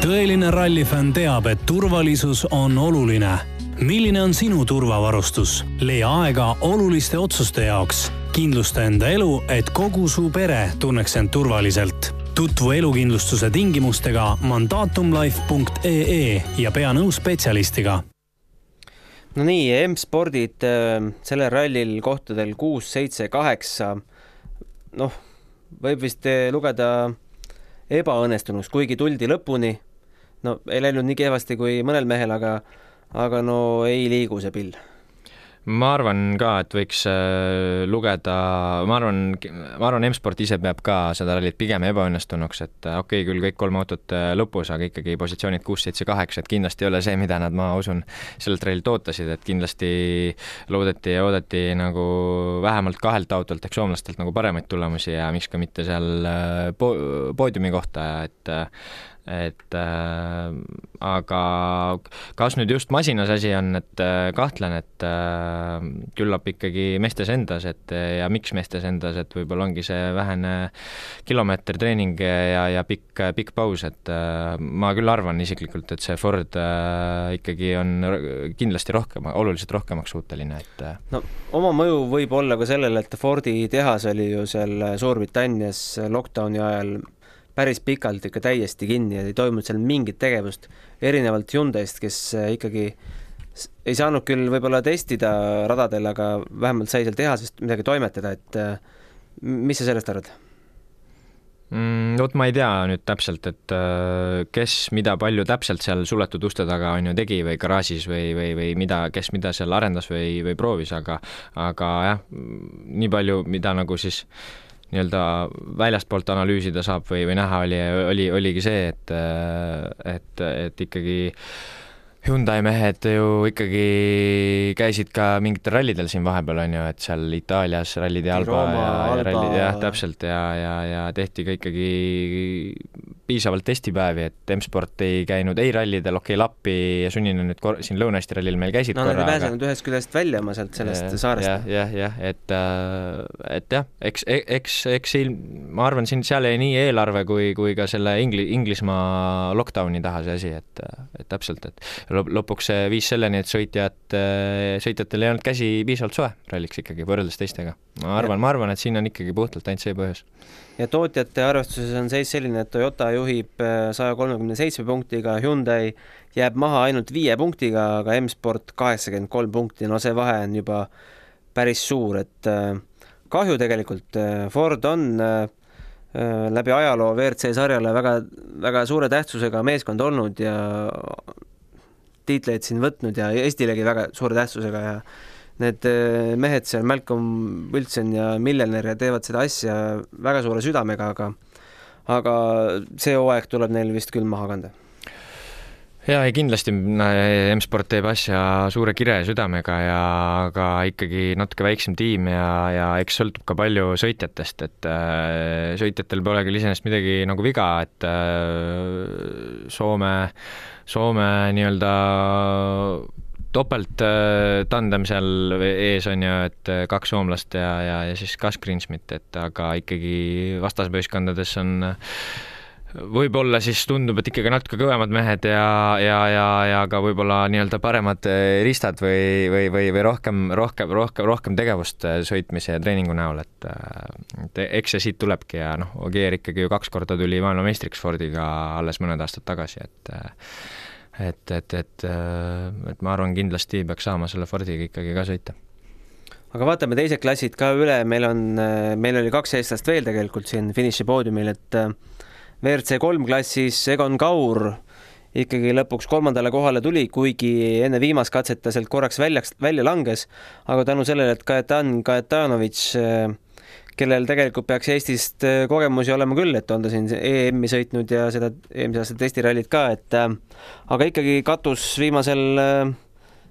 tõeline rallifänn teab, et turvalisus on oluline. milline on sinu turvavarustus? leia aega oluliste otsuste jaoks. kindlusta enda elu, et kogu su pere tunneks end turvaliselt. Tutvu elukindlustuse tingimustega mandaatumlife.ee ja pea nõu spetsialistiga. No nii, M-spordid äh, sellel rallil kohtadel kuus, seitse, kaheksa, noh, võib vist äh, lugeda ebaõnnestunuks, kuigi tuldi lõpuni. no ei läinud nii kehvasti kui mõnel mehel, aga aga no ei liigu see pill ma arvan ka, et võiks äh, lugeda, ma arvan, ma arvan, M-sport ise peab ka seda rallit pigem ebaõnnestunuks, et äh, okei okay,, küll kõik kolm autot äh, lõpus, aga ikkagi positsioonid kuus, seitse, kaheksa, et kindlasti ei ole see, mida nad, ma usun, sellelt rallilt ootasid, et kindlasti loodeti ja oodati nagu vähemalt kahelt autolt ehk soomlastelt nagu paremaid tulemusi ja miks ka mitte seal po-, poodiumi kohta, et et äh, aga kas nüüd just masinas asi on, et äh, kahtlen, et äh, küllap ikkagi meestes endas, et ja miks meestes endas, et võib-olla ongi see vähene kilomeeter treening ja, ja pikk, pikk paus, et äh, ma küll arvan isiklikult, et see Ford äh, ikkagi on kindlasti rohkem, oluliselt rohkemaks suuteline, et äh, no oma mõju võib olla ka sellele, et Fordi tehas oli ju seal Suurbritannias lockdowni ajal päris pikalt ikka täiesti kinni ja ei toimunud seal mingit tegevust, erinevalt Hyundai'st, kes äh, ikkagi ei saanud küll võib-olla testida radadel, aga vähemalt sai seal tehasest midagi toimetada, et äh, mis sa sellest arvad? mm,? Vot ma ei tea nüüd täpselt, et äh, kes mida palju täpselt seal suletud uste taga on ju tegi või garaažis või, või, või mida, kes mida seal arendas või, või proovis, aga aga jah, nii palju, mida nagu siis äh, nii-öelda väljastpoolt analüüsida saab või, või näha, oli, oli, oligi see, et, et, et ikkagi Hyundai mehed ju ikkagi käisid ka mingitel rallidel siin vahepeal, on ju, et seal Itaalias rallid ja Alba ja, ja rallid, jah, täpselt, ja, ja, ja tehti ka ikkagi piisavalt testipäevi, et M-sport ei käinud ei rallidel, okei okay,, Lappi ja Sunnina nüüd kor-, siin Lõuna-Eesti rallil meil käisid no, korra, aga nad ei pääsenud ühest küljest välja oma sealt sellest ja, saarest. jah, jah, jah, et, äh, et jah, eks, eks, eks ilm, ma arvan, siin seal jäi nii eelarve kui, kui ka selle Ingli-, Inglismaa lockdowni taha see asi, et, et täpselt, et lõpuks see viis selleni, et sõitjad, sõitjatel ei olnud käsi piisavalt soe ralliks ikkagi, võrreldes teistega. ma arvan, ma arvan, et siin on ikkagi puhtalt ainult see põhjus ja tootjate arvestuses on seis selline, et Toyota juhib äh, saja kolmekümne seitsme punktiga, Hyundai jääb maha ainult viie punktiga, aga M-Sport kaheksakümmend kolm punkti, no see vahe on juba päris suur, et äh, kahju tegelikult, äh, Ford on läbi ajaloo WRC sarjale väga, väga suure tähtsusega meeskond olnud ja tiitleid siin võtnud ja Eestilegi väga suure tähtsusega ja need äh, mehed seal, Malcolm Wilson ja Miljoner ja teevad seda asja väga suure südamega, aga aga see hooaeg tuleb neil vist küll maha kanda jaa, ei kindlasti M-sport teeb asja suure kire ja südamega ja aga ikkagi natuke väiksem tiim ja, ja eks sõltub ka palju sõitjatest, et äh, sõitjatel pole küll iseenesest midagi nagu viga, et äh, Soome, Soome nii-öelda topelt äh, seal ees on ju, et äh, kaks soomlast ja, ja, ja siis Gus Greensmit, et aga ikkagi vastasvõistkondades on võib-olla siis tundub, et ikkagi natuke kõvemad mehed ja, ja, ja, ja ka võib-olla nii-öelda paremad äh, ristad või, või, või, või rohkem, rohkem, rohkem, rohkem tegevust sõitmise ja treeningu näol, et, et eks see siit tulebki ja noh, Ogier ikkagi ju kaks korda tuli maailmameistriks Fordiga alles mõned aastad tagasi, et et, et, et, et ma arvan, kindlasti peaks saama selle Fordiga ikkagi ka sõita. aga vaatame teised klassid ka üle, meil on, meil oli kaks eestlast veel tegelikult siin finišipoodiumil, et äh, WRC kolm klassis Egon Kaur ikkagi lõpuks kolmandale kohale tuli, kuigi enne viimast katset ta sealt korraks väljaks, välja langes, aga tänu sellele, et Kajetan Kajetanovitš kellel tegelikult peaks Eestist äh, kogemusi olema küll, et on ta siin EM-i sõitnud ja seda eelmise aasta testirallit ka, et äh, aga ikkagi katus viimasel äh,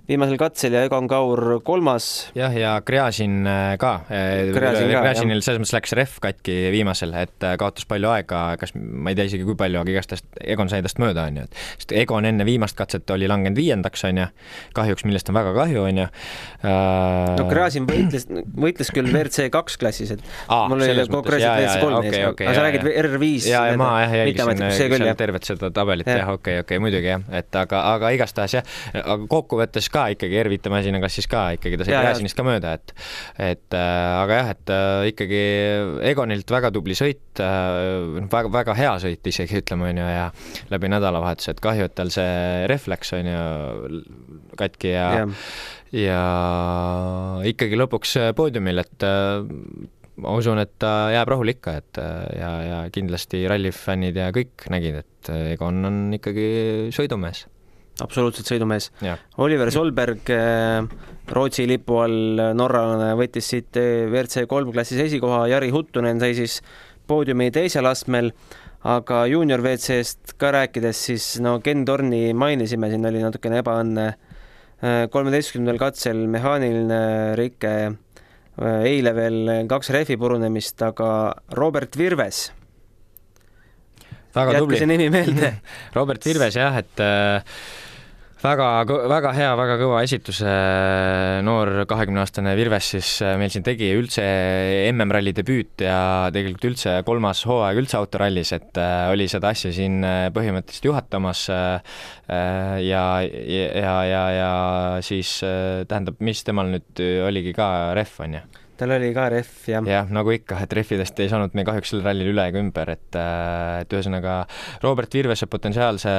viimasel katsel ja Egon Kaur kolmas. jah, ja Gräzin äh, ka. Äh, Gräzinil selles mõttes läks rehv katki viimasel, et äh, kaotas palju aega, kas ma ei tea isegi kui palju, aga igastahes Egon sai tast mööda, on ju, et sest Egon enne viimast katset oli langenud viiendaks, on ju, kahjuks, millest on väga kahju, on ju. no Gräzin võitles, võitles küll WRC kaks klassis, et Aa, mul oli konkreetselt WRC kolm ees aga sa räägid R5. ja, ja ma jah jälgisin tervet seda tabelit jah, okei, okei, muidugi jah, et aga, aga igastahes jah, aga kokkuvõttes ka ka ikkagi Ervita masinaga siis ka ikkagi ta sai Gräzinist ka mööda, et et äh, aga jah, et äh, ikkagi Egonilt väga tubli sõit äh,, väga, väga hea sõit isegi ütleme, on ju, ja läbi nädalavahetuse, et kahju, et tal see refleks on ju katki ja ja, ja ikkagi lõpuks poodiumil, et ma usun, et ta jääb rahule ikka, et ja, ja kindlasti rallifännid ja kõik nägid, et Egon on ikkagi sõidumees absoluutselt sõidumees. Oliver Solberg äh, Rootsi lipu all norralane võttis siit äh, WRC kolm klassis esikoha, Jari Huttunen sai siis poodiumi teisel astmel, aga juunior WC-st ka rääkides, siis no Ken Torni mainisime, siin oli natukene ebaõnne. Äh, kolmeteistkümnendal katsel mehaaniline rike, eile veel kaks rehvi purunemist, aga Robert Virves väga jätke tubli. see nimi meelde Robert Virves jah, et äh, väga, väga hea, väga kõva esituse noor kahekümne-aastane Virves siis äh, meil siin tegi üldse MM-ralli debüüt ja tegelikult üldse kolmas hooaeg üldse autorallis, et äh, oli seda asja siin äh, põhimõtteliselt juhatamas äh, äh, ja, ja, ja, ja siis äh, tähendab, mis temal nüüd oligi ka ref, on ju? Tal oli ka ref, jah. jah, nagu ikka, et rehvidest ei saanud me kahjuks sellel rallil üle ega ümber, et äh, et ühesõnaga Robert Virvese potentsiaalse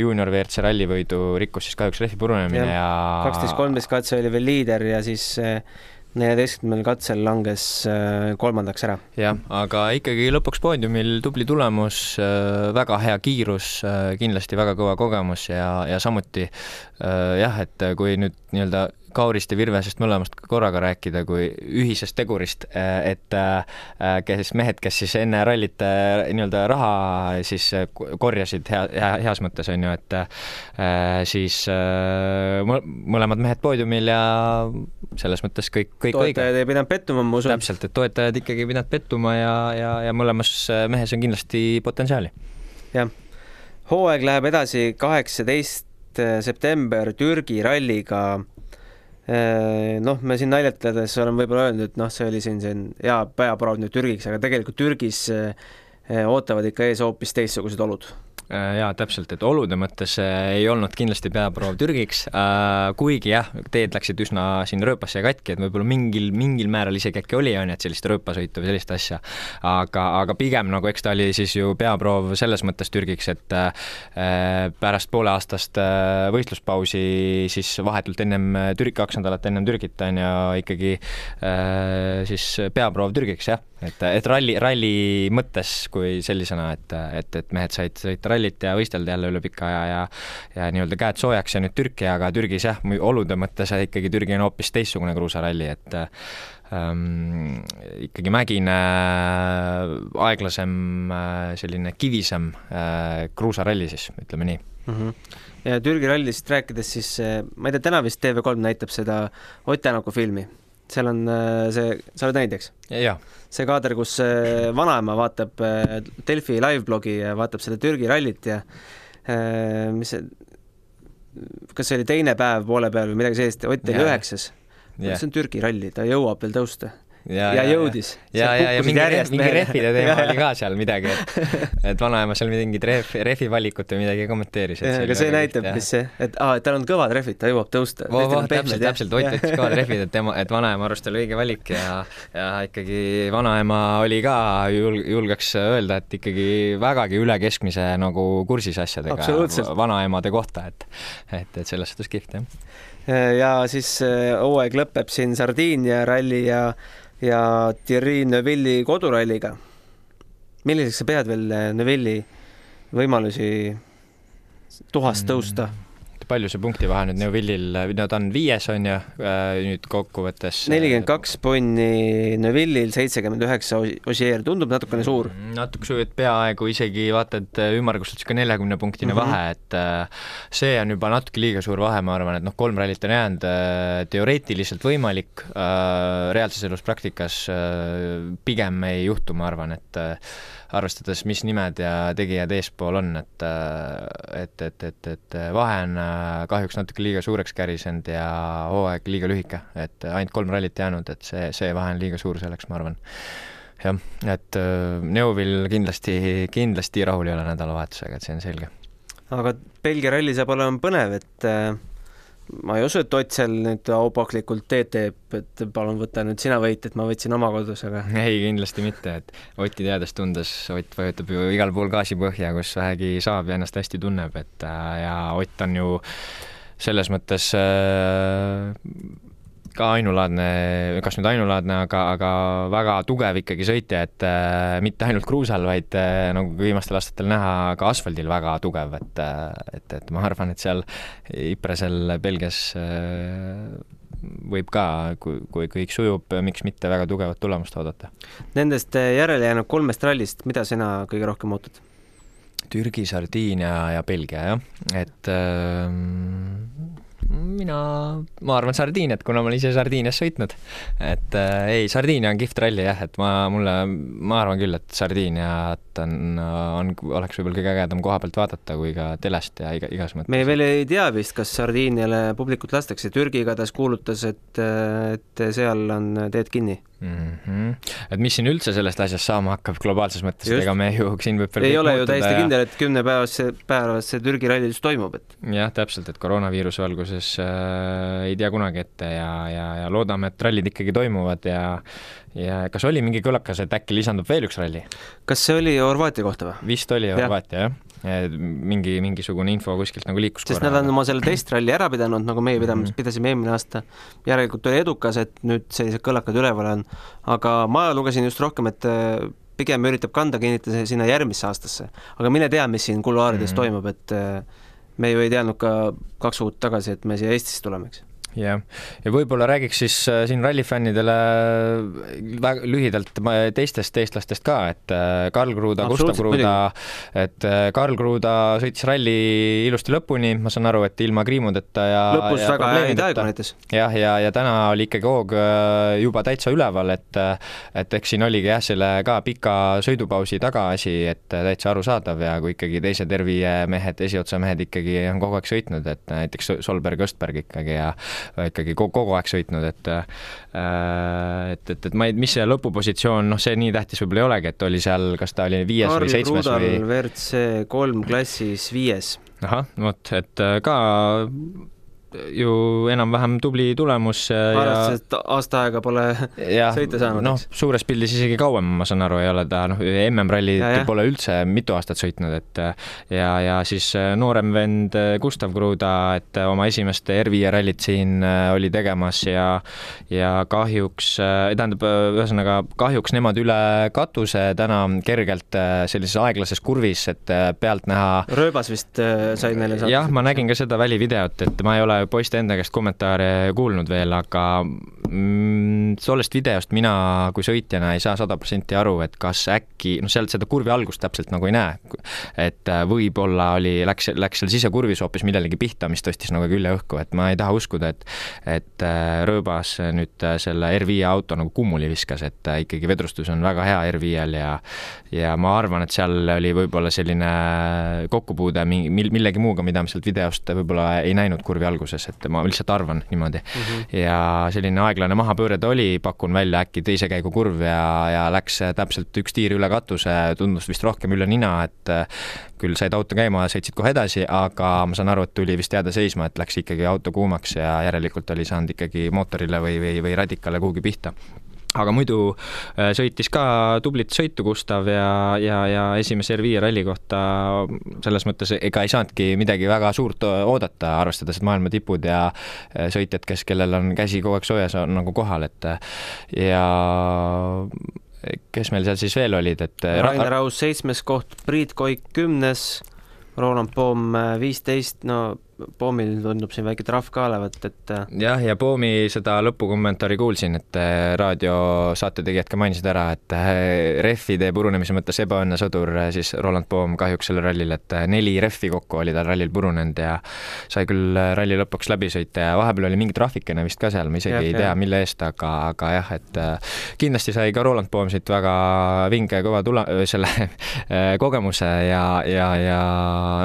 juunior WRC rallivõidu rikkus siis kahjuks rehvi purunemine ja kaksteist, kolmteist katse oli veel liider ja siis äh, neljateistkümnendal katsel langes äh, kolmandaks ära. jah, aga ikkagi lõpuks poodiumil tubli tulemus, väga hea kiirus, kindlasti väga kõva kogemus ja, ja samuti jah, et kui nüüd nii-öelda Kaurist ja Virvesest mõlemast korraga rääkida kui ühisest tegurist, et kes mehed, kes siis enne rallit nii-öelda raha siis korjasid hea, hea, heas mõttes on ju, et siis mõlemad mehed poodiumil ja selles mõttes kõik, kõik toetajad ei pidanud pettuma, ma usun. täpselt, et toetajad ikkagi ei pidanud pettuma ja, ja, ja mõlemas mehes on kindlasti potentsiaali. jah, hooaeg läheb edasi kaheksateist september Türgi ralliga noh, me siin naljatades oleme võib-olla öelnud, et noh, see oli siin, see hea peaproov nüüd Türgiks, aga tegelikult Türgis ootavad ikka ees hoopis teistsugused olud jaa, täpselt, et olude mõttes äh, ei olnud kindlasti peaproov Türgiks, äh, kuigi jah, teed läksid üsna siin rööpasse ja katki, et võib-olla mingil, mingil määral isegi äkki oli, on ju, et sellist rööpasõitu või sellist asja. aga, aga pigem nagu eks ta oli siis ju peaproov selles mõttes Türgiks, et pärast pooleaastast võistluspausi siis vahetult ennem Türgi, kaks nädalat ennem Türgit on ju ikkagi siis peaproov Türgiks, jah. et, et ralli, ralli mõttes kui sellisena, et, et, et mehed said sõita rallit ja võistelda jälle üle pika aja ja ja nii-öelda käed soojaks ja nüüd Türki, aga Türgis jah, olude mõttes ikkagi Türgi on hoopis teistsugune kruusaralli, et ähm, ikkagi mägine, aeglasem, selline kivisem äh, kruusaralli siis, ütleme nii mm. -hmm. ja Türgi rallist rääkides, siis ma ei tea, täna vist TV3 näitab seda Ott Tänaku filmi seal on see, sa oled näinud, eks? see kaader, kus vanaema vaatab Delfi live-blogi ja vaatab seda Türgi rallit ja mis see, kas see oli teine päev poole peal või midagi sellist, Ott oli üheksas. see on Türgi ralli, ta jõuab veel tõusta ja, ja, ja jõudis. ja, ja, ja mingi, ref, mingi rehvide teema oli ka seal midagi, et, et vanaema seal mingit rehv, rehvi valikut või midagi kommenteeris. aga see näitab, mis see, et aa, et tal on kõvad rehvid, ta jõuab tõusta. täpselt, täpselt, Ott võttis kõvad rehvid, et tema, et vanaema arust oli õige valik ja, ja ikkagi vanaema oli ka, julg-, julgeks öelda, et ikkagi vägagi üle keskmise nagu kursis asjadega vanaemade kohta, et, et, et selles suhtes kihvt, jah. ja siis hooaeg lõpeb siin Sardiinia ralli ja ja Thierry Neuvilli koduralliga. milliseks sa pead veel Neuvilli võimalusi tuhast tõusta mm.? Palju see punktivahe nüüd Neuvillil, no ta on viies, on ju, nüüd kokkuvõttes? nelikümmend kaks punni Neuvillil, seitsekümmend üheksa Ossier, tundub natukene suur? Natuke suur, et peaaegu isegi vaata, et ümmarguselt niisugune neljakümne punktine mm -hmm. vahe, et äh, see on juba natuke liiga suur vahe, ma arvan, et noh, kolm rallit on jäänud, äh, teoreetiliselt võimalik, äh, reaalses elus praktikas pigem ei juhtu, ma arvan, et arvestades, mis nimed ja tegijad eespool on, et et, et, et, et vahe on kahjuks natuke liiga suureks kärisenud ja hooaeg liiga lühike, et ainult kolm rallit jäänud, et see, see vahe on liiga suur selleks, ma arvan. jah, et Neuvill kindlasti, kindlasti rahul ei ole nädalavahetusega, et see on selge. aga Belgia ralli saab olema põnev, et ma ei usu, et Ott seal nüüd aupaklikult teed teeb, et palun võta nüüd sina võit, et ma võtsin oma kodus, aga ei, kindlasti mitte, et Otti teades-tundes Ott vajutab ju igal pool gaasi põhja, kus vähegi saab ja ennast hästi tunneb, et äh, ja Ott on ju selles mõttes äh, ka ainulaadne, kas nüüd ainulaadne, aga, aga väga tugev ikkagi sõitja, et äh, mitte ainult kruusal, vaid äh, nagu viimastel aastatel näha, ka asfaldil väga tugev, et, et, et ma arvan, et seal Ipresel Belgias võib ka, kui, kui kõik sujub, miks mitte väga tugevat tulemust oodata. Nendest järele jäänud kolmest rallist, mida sina kõige rohkem ootad? Türgi, Sardiinia ja Belgia, jah, et äh, mina, ma arvan Sardiiniat, kuna ma olen ise Sardiinias sõitnud. et äh, ei, Sardiinia on kihvt ralli jah, et ma, mulle, ma arvan küll, et Sardiiniat on, on, oleks võib-olla kõige ägedam koha pealt vaadata kui ka telest ja iga, igas mõttes. me veel ei tea vist, kas Sardiiniale publikut lastakse, Türgi igatahes kuulutas, et, et seal on teed kinni mm. -hmm. et mis siin üldse sellest asjast saama hakkab globaalses mõttes, ega me ju siin võib ei ole ju täiesti ja... kindel, et kümnepäevase, päevas see Türgi ralli just toimub, et jah, täpselt, et koroonaviiruse valguses äh, ei tea kunagi ette ja, ja, ja loodame, et rallid ikkagi toimuvad ja ja kas oli mingi kõlakas, et äkki lisandub veel üks ralli? kas see oli Horvaatia kohta või? vist oli Horvaatia ja., jah mingi, mingisugune info kuskilt nagu liikus sest nad on oma selle testralli ära pidanud, nagu meie pidame mm, -hmm. pidasime eelmine aasta. järelikult oli edukas, et nüüd sellised kõlakad üleval on. aga ma lugesin just rohkem, et äh, pigem üritab kanda kinnitada sinna järgmisse aastasse. aga mine tea, mis siin kuluaarides mm -hmm. toimub, et äh, me ju ei teadnud ka kaks kuud tagasi, et me siia Eestisse tuleme, eks jah, ja võib-olla räägiks siis äh, siin rallifännidele väga lühidalt teistest eestlastest ka, et äh, Karl Kruda, Gustav Kruda, et äh, Karl Kruda sõitis ralli ilusti lõpuni, ma saan aru, et ilma kriimudeta ja lõpus ja väga häid aegu näitas. jah, ja, ja täna oli ikkagi hoog juba täitsa üleval, et et eks siin oligi jah, selle ka pika sõidupausi tagaasi, et täitsa arusaadav ja kui ikkagi teised R5 mehed, esiotsa mehed ikkagi on kogu aeg sõitnud, et näiteks Solberg, Östberg ikkagi ja ikkagi kogu, kogu aeg sõitnud, et äh, et, et, et ma ei, mis see lõpupositsioon, noh, see nii tähtis võib-olla ei olegi, et oli seal, kas ta oli viies Karl või seitsmes Krudal või? WRC kolm klassis viies. ahah, vot, et äh, ka ju enam-vähem tubli tulemus. arvestades, et aasta aega pole ja, sõita saanud. noh, suures pildis isegi kauem, ma saan aru, ei ole ta noh, MM-ralli pole üldse mitu aastat sõitnud, et ja, ja siis äh, noorem vend äh, Gustav Kruda, et äh, oma esimest R5 rallit siin oli tegemas ja ja kahjuks, tähendab, ühesõnaga kahjuks nemad üle katuse täna kergelt sellises aeglases kurvis, et pealt näha. rööbas vist sai neile saada? jah, ma nägin ka seda välivideot, et ma ei ole poiste enda käest kommentaare kuulnud veel, aga mm, tollest videost mina kui sõitjana ei saa sada protsenti aru, et kas äkki, noh, sealt seda kurvi algust täpselt nagu ei näe. et äh, võib-olla oli, läks, läks seal sisekurvis hoopis millelegi pihta, mis tõstis nagu külje õhku, et ma ei taha uskuda, et et äh, rööbas nüüd äh, selle R5 auto nagu kummuli viskas, et ikkagi vedrustus on väga hea R5-l ja ja ma arvan, et seal oli võib-olla selline kokkupuude mingi, millegi muuga, mida me sealt videost võib-olla ei näinud kurvi alguses alguses, et ma lihtsalt arvan niimoodi mm. -hmm. ja selline aeglane mahapööre ta oli, pakun välja äkki teise käigu kurv ja, ja läks täpselt üks tiir üle katuse, tundus vist rohkem üle nina, et äh, küll said auto käima, sõitsid kohe edasi, aga ma saan aru, et tuli vist jääda seisma, et läks ikkagi auto kuumaks ja järelikult oli saanud ikkagi mootorile või, või, või radikale kuhugi pihta aga muidu äh, sõitis ka tublit sõitu Gustav ja, ja, ja esimese R5 ralli kohta selles mõttes ega ei saanudki midagi väga suurt oodata, arvestades, et maailma tipud ja äh, sõitjad, kes, kellel on käsi kogu aeg soojas, on nagu kohal, et ja kes meil seal siis veel olid, et Rainer Aus seitsmes koht, Priit Koik kümnes, Roland Poom viisteist, no Poomil tundub siin väike trahv ka olevat, et äh, jah, ja Poomi seda lõpukommentaari kuulsin, et äh, raadiosaate tegijad ka mainisid ära, et äh, rehvide purunemise mõttes ebaõnne sõdur, siis Roland Poom kahjuks sellel rallil, et neli rehvi kokku oli tal rallil purunenud ja sai küll ralli lõpuks läbi sõita ja vahepeal oli mingi trahvikene vist ka seal, ma isegi ja, ei tea, mille eest, aga, aga jah, et kindlasti sai ka Roland Poom siit väga vinge kõva tule-, selle kogemuse ja, ja, ja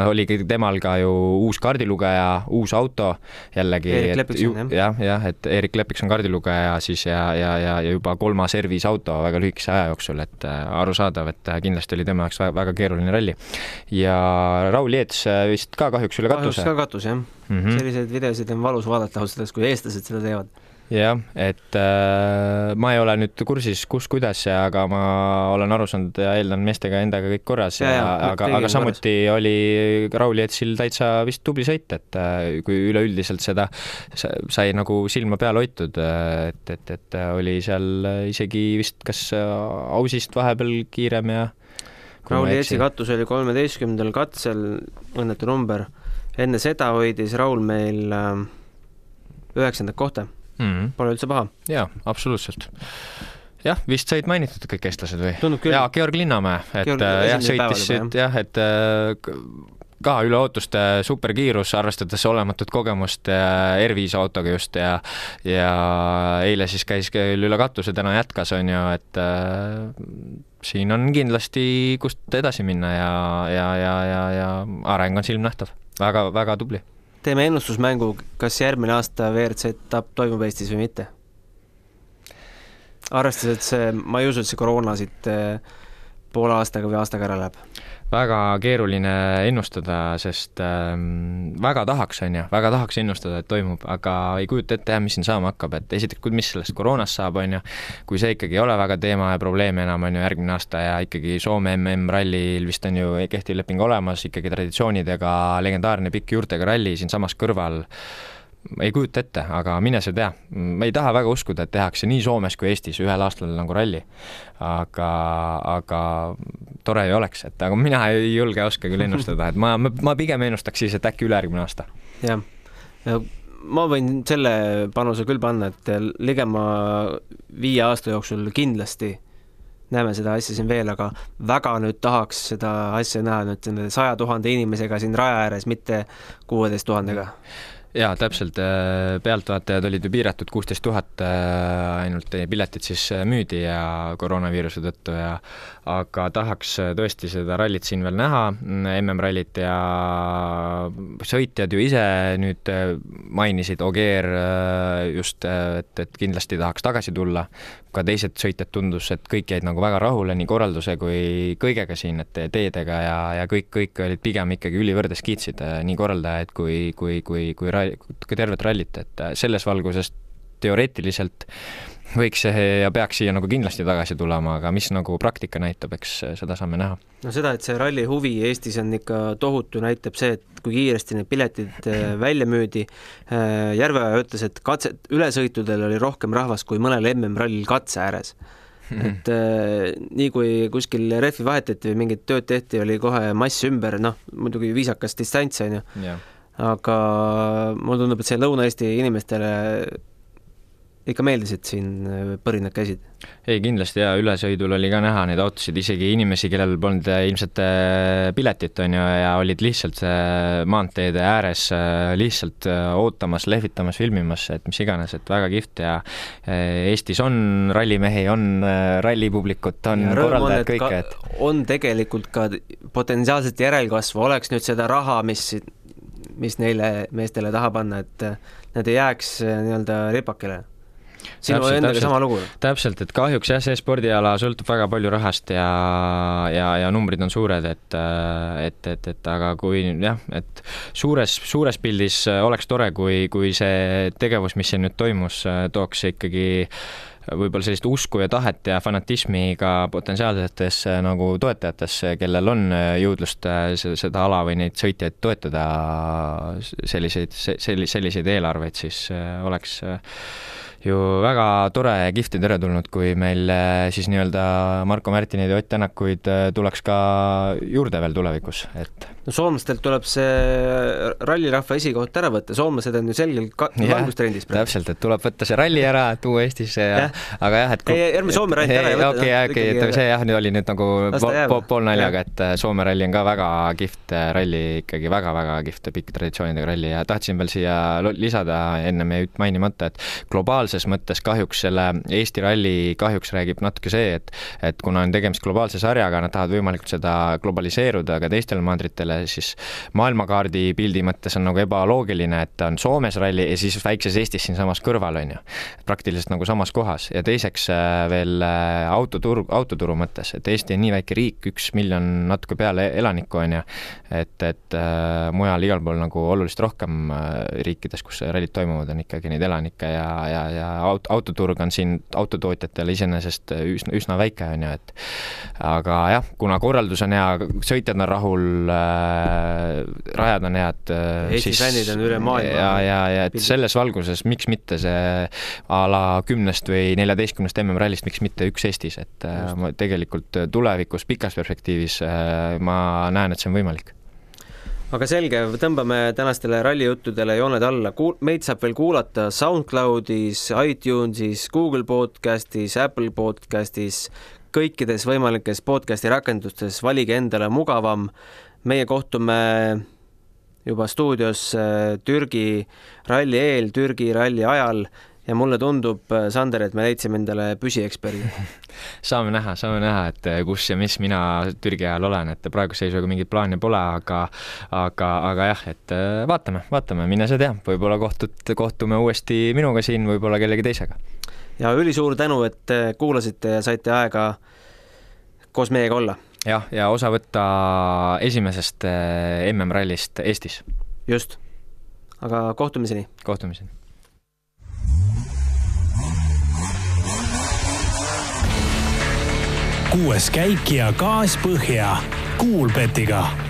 oligi temal ka ju uus kaardilugu kaardilugeja, uus auto jällegi. jah, jah, et Erik Lepikson kaardilugeja siis ja, ja, ja, ja juba kolmas service auto väga lühikese aja jooksul, et äh, arusaadav, et äh, kindlasti oli tema jaoks väga, väga keeruline ralli. ja Raul Jeets äh, vist ka kahjuks üle katuse. kahjuks ka katus, jah mm. -hmm. selliseid videosid on valus vaadata ausalt öeldes, kui eestlased seda teevad jah, et äh, ma ei ole nüüd kursis, kus, kuidas, aga ma olen aru saanud ja eeldan meestega endaga kõik korras ja, ja, ja aga, aga samuti korras. oli Raul Jetsil täitsa vist tubli sõit, et äh, kui üleüldiselt seda sai nagu silma peal hoitud, äh, et, et, et oli seal isegi vist kas äh, ausist vahepeal kiirem ja Raul Jetsi katus oli kolmeteistkümnendal katsel, õnnetu number. enne seda hoidis Raul meil üheksandat kohta mm. Pole üldse paha. jaa, absoluutselt jah, vist said mainitud kõik eestlased või? jaa, Georg Linnamäe, et Georg, äh, jah, sõitis, et jah, et äh, ka üle ootuste superkiirus, arvestades olematut kogemust R5 autoga just ja ja eile siis käis küll üle katuse, täna jätkas, on ju, et äh, siin on kindlasti, kust edasi minna ja, ja, ja, ja, ja areng on silmnähtav väga,, väga-väga tubli teeme ennustusmängu, kas järgmine aasta WRC etapp toimub Eestis või mitte? arvestades, et see, ma ei usu, et see koroona siit eh, poole aastaga või aastaga ära läheb? Väga keeruline ennustada, sest ähm, väga tahaks, on ju, väga tahaks ennustada, et toimub, aga ei kujuta ette jah, mis siin saama hakkab, et esiteks, mis sellest koroonast saab, on ju, kui see ikkagi ei ole väga teema ja probleem enam, on ju, järgmine aasta ja ikkagi Soome MM-rallil vist on ju kehtiv leping olemas, ikkagi traditsioonidega legendaarne pikk juurtega ralli siinsamas kõrval ei kujuta ette, aga mine sa tea. ma ei taha väga uskuda, et tehakse nii Soomes kui Eestis ühel aastal nagu ralli. aga, aga tore ju oleks, et aga mina ei julge, oska küll ennustada, et ma, ma pigem ennustaks siis, et äkki ülejärgmine aasta. jah, ja ma võin selle panuse küll panna, et ligema viie aasta jooksul kindlasti näeme seda asja siin veel, aga väga nüüd tahaks seda asja näha nüüd selle saja tuhande inimesega siin raja ääres, mitte kuueteist tuhandega mm jaa, täpselt, äh, pealtvaatajad olid ju piiratud, kuusteist tuhat äh, ainult piletid siis äh, müüdi ja koroonaviiruse tõttu ja aga tahaks tõesti seda rallit siin veel näha, MM-rallit ja sõitjad ju ise nüüd mainisid, Ogier just, et, et kindlasti tahaks tagasi tulla, ka teised sõitjad tundus, et kõik jäid nagu väga rahule nii korralduse kui kõigega siin, et teedega ja, ja kõik, kõik olid pigem ikkagi ülivõrdes kiitsid nii korraldajaid kui, kui, kui, kui kui tervet rallit, et äh, selles valguses teoreetiliselt võiks ja peaks siia nagu kindlasti tagasi tulema, aga mis nagu praktika näitab, eks äh, seda saame näha. no seda, et see ralli huvi Eestis on ikka tohutu, näitab see, et kui kiiresti need piletid äh, välja müüdi. Järveoja ütles, et katset, ülesõitudel oli rohkem rahvast kui mõnel MM-rallil katse ääres et äh, nii kui kuskil rehvi vahetati või mingit tööd tehti, oli kohe mass ümber, noh, muidugi viisakas distants, on ju aga mulle tundub, et see Lõuna-Eesti inimestele ikka meeldis, et siin põrinad käisid? ei, kindlasti jaa, ülesõidul oli ka näha neid autosid, isegi inimesi, kellel polnud ilmselt äh, piletit, on ju, ja olid lihtsalt äh, maanteede ääres äh, lihtsalt ootamas, lehvitamas, filmimas, et mis iganes, et väga kihvt ja Eestis on rallimehi, on rallipublikut, on korraldajad, kõike, et on tegelikult ka potentsiaalset järelkasvu, oleks nüüd seda raha, mis mis neile meestele taha panna, et nad ei jääks äh, nii-öelda ripakile sinu endaga sama lugu? täpselt, et kahjuks jah, see spordiala sõltub väga palju rahast ja, ja, ja numbrid on suured, et, äh, et, et, et aga kui jah, et suures, suures pildis oleks tore, kui, kui see tegevus, mis siin nüüd toimus, tooks ikkagi äh, võib-olla sellist usku ja tahet ja fanatismi ka potentsiaalsetesse nagu toetajatesse, kellel on äh, jõudlust äh, seda ala või neid sõitjaid toetada, selliseid, selliseid eelarveid, siis äh, oleks ju väga tore ja kihvt ja teretulnud, kui meil siis nii-öelda Marko Märtineid ja Ott Tänakuid tuleks ka juurde veel tulevikus, et no soomlastelt tuleb see rallirahva esikoht ära võtta, soomlased on ju selgelt ka-, langustrendis praegu. täpselt, et tuleb võtta see ralli ära, tuua Eestisse ja, ja. aga jah, et ei, ärme Soome ralli ära ei võta. okei, okei, et see jah, nüüd oli nüüd nagu po poolnaljaga, et äh, Soome ralli on ka väga kihvt äh, ralli, ikkagi väga-väga kihvt pikk traditsioonidega ralli ja tahtsin veel siia lisada, ennem jäi mainimata, et globaalses mõttes kahjuks selle Eesti ralli kahjuks räägib natuke see, et et kuna on tegemist globaalse sarjaga, nad tahavad võimalikult seda globaliseeruda ka teistele mandritele, siis maailmakaardi pildi mõttes on nagu ebaloogiline, et on Soomes ralli ja siis väikses Eestis siinsamas kõrval, on ju. praktiliselt nagu samas kohas. Ja teiseks veel autoturu, autoturu mõttes, et Eesti on nii väike riik, üks miljon natuke peale elanikku, on ju, et, et äh, mujal igal pool nagu oluliselt rohkem äh, riikides, kus rallid toimuvad, on ikkagi neid elanikke ja, ja, ja aut-, autoturg on siin autotootjatele iseenesest üsna, üsna väike, on ju, et aga jah, kuna korraldus on hea, sõitjad on rahul äh,, rajad on head äh,, Eesti fännid on üle maailma. ja, ja, ja et selles valguses miks mitte see a la kümnest või neljateistkümnest MM-rallist, miks mitte üks Eestis, et äh, Just. tegelikult tulevikus, pikas perspektiivis äh, ma näen, et see on võimalik aga selge, tõmbame tänastele rallijuttudele jooned alla, kuul-, meid saab veel kuulata SoundCloudis, iTunesis, Google podcastis, Apple podcastis, kõikides võimalikes podcasti rakendustes, valige endale mugavam. Meie kohtume juba stuudios äh, Türgi ralli eel, Türgi ralli ajal ja mulle tundub, äh, Sander, et me leidsime endale püsieksperdi saame näha, saame näha, et äh, kus ja mis mina Türgi ajal olen, et praeguse seisuga mingeid plaane pole, aga aga, aga jah, et vaatame, vaatame, mine sa tea, võib-olla kohtud, kohtume uuesti minuga siin, võib-olla kellegi teisega. ja ülisuur tänu, et kuulasite ja saite aega koos meiega olla. Jah, ja osa võtta esimesest MM-rallist Eestis. just. aga kohtumiseni! kohtumiseni! kuues käik ja gaas põhja Kuulbetiga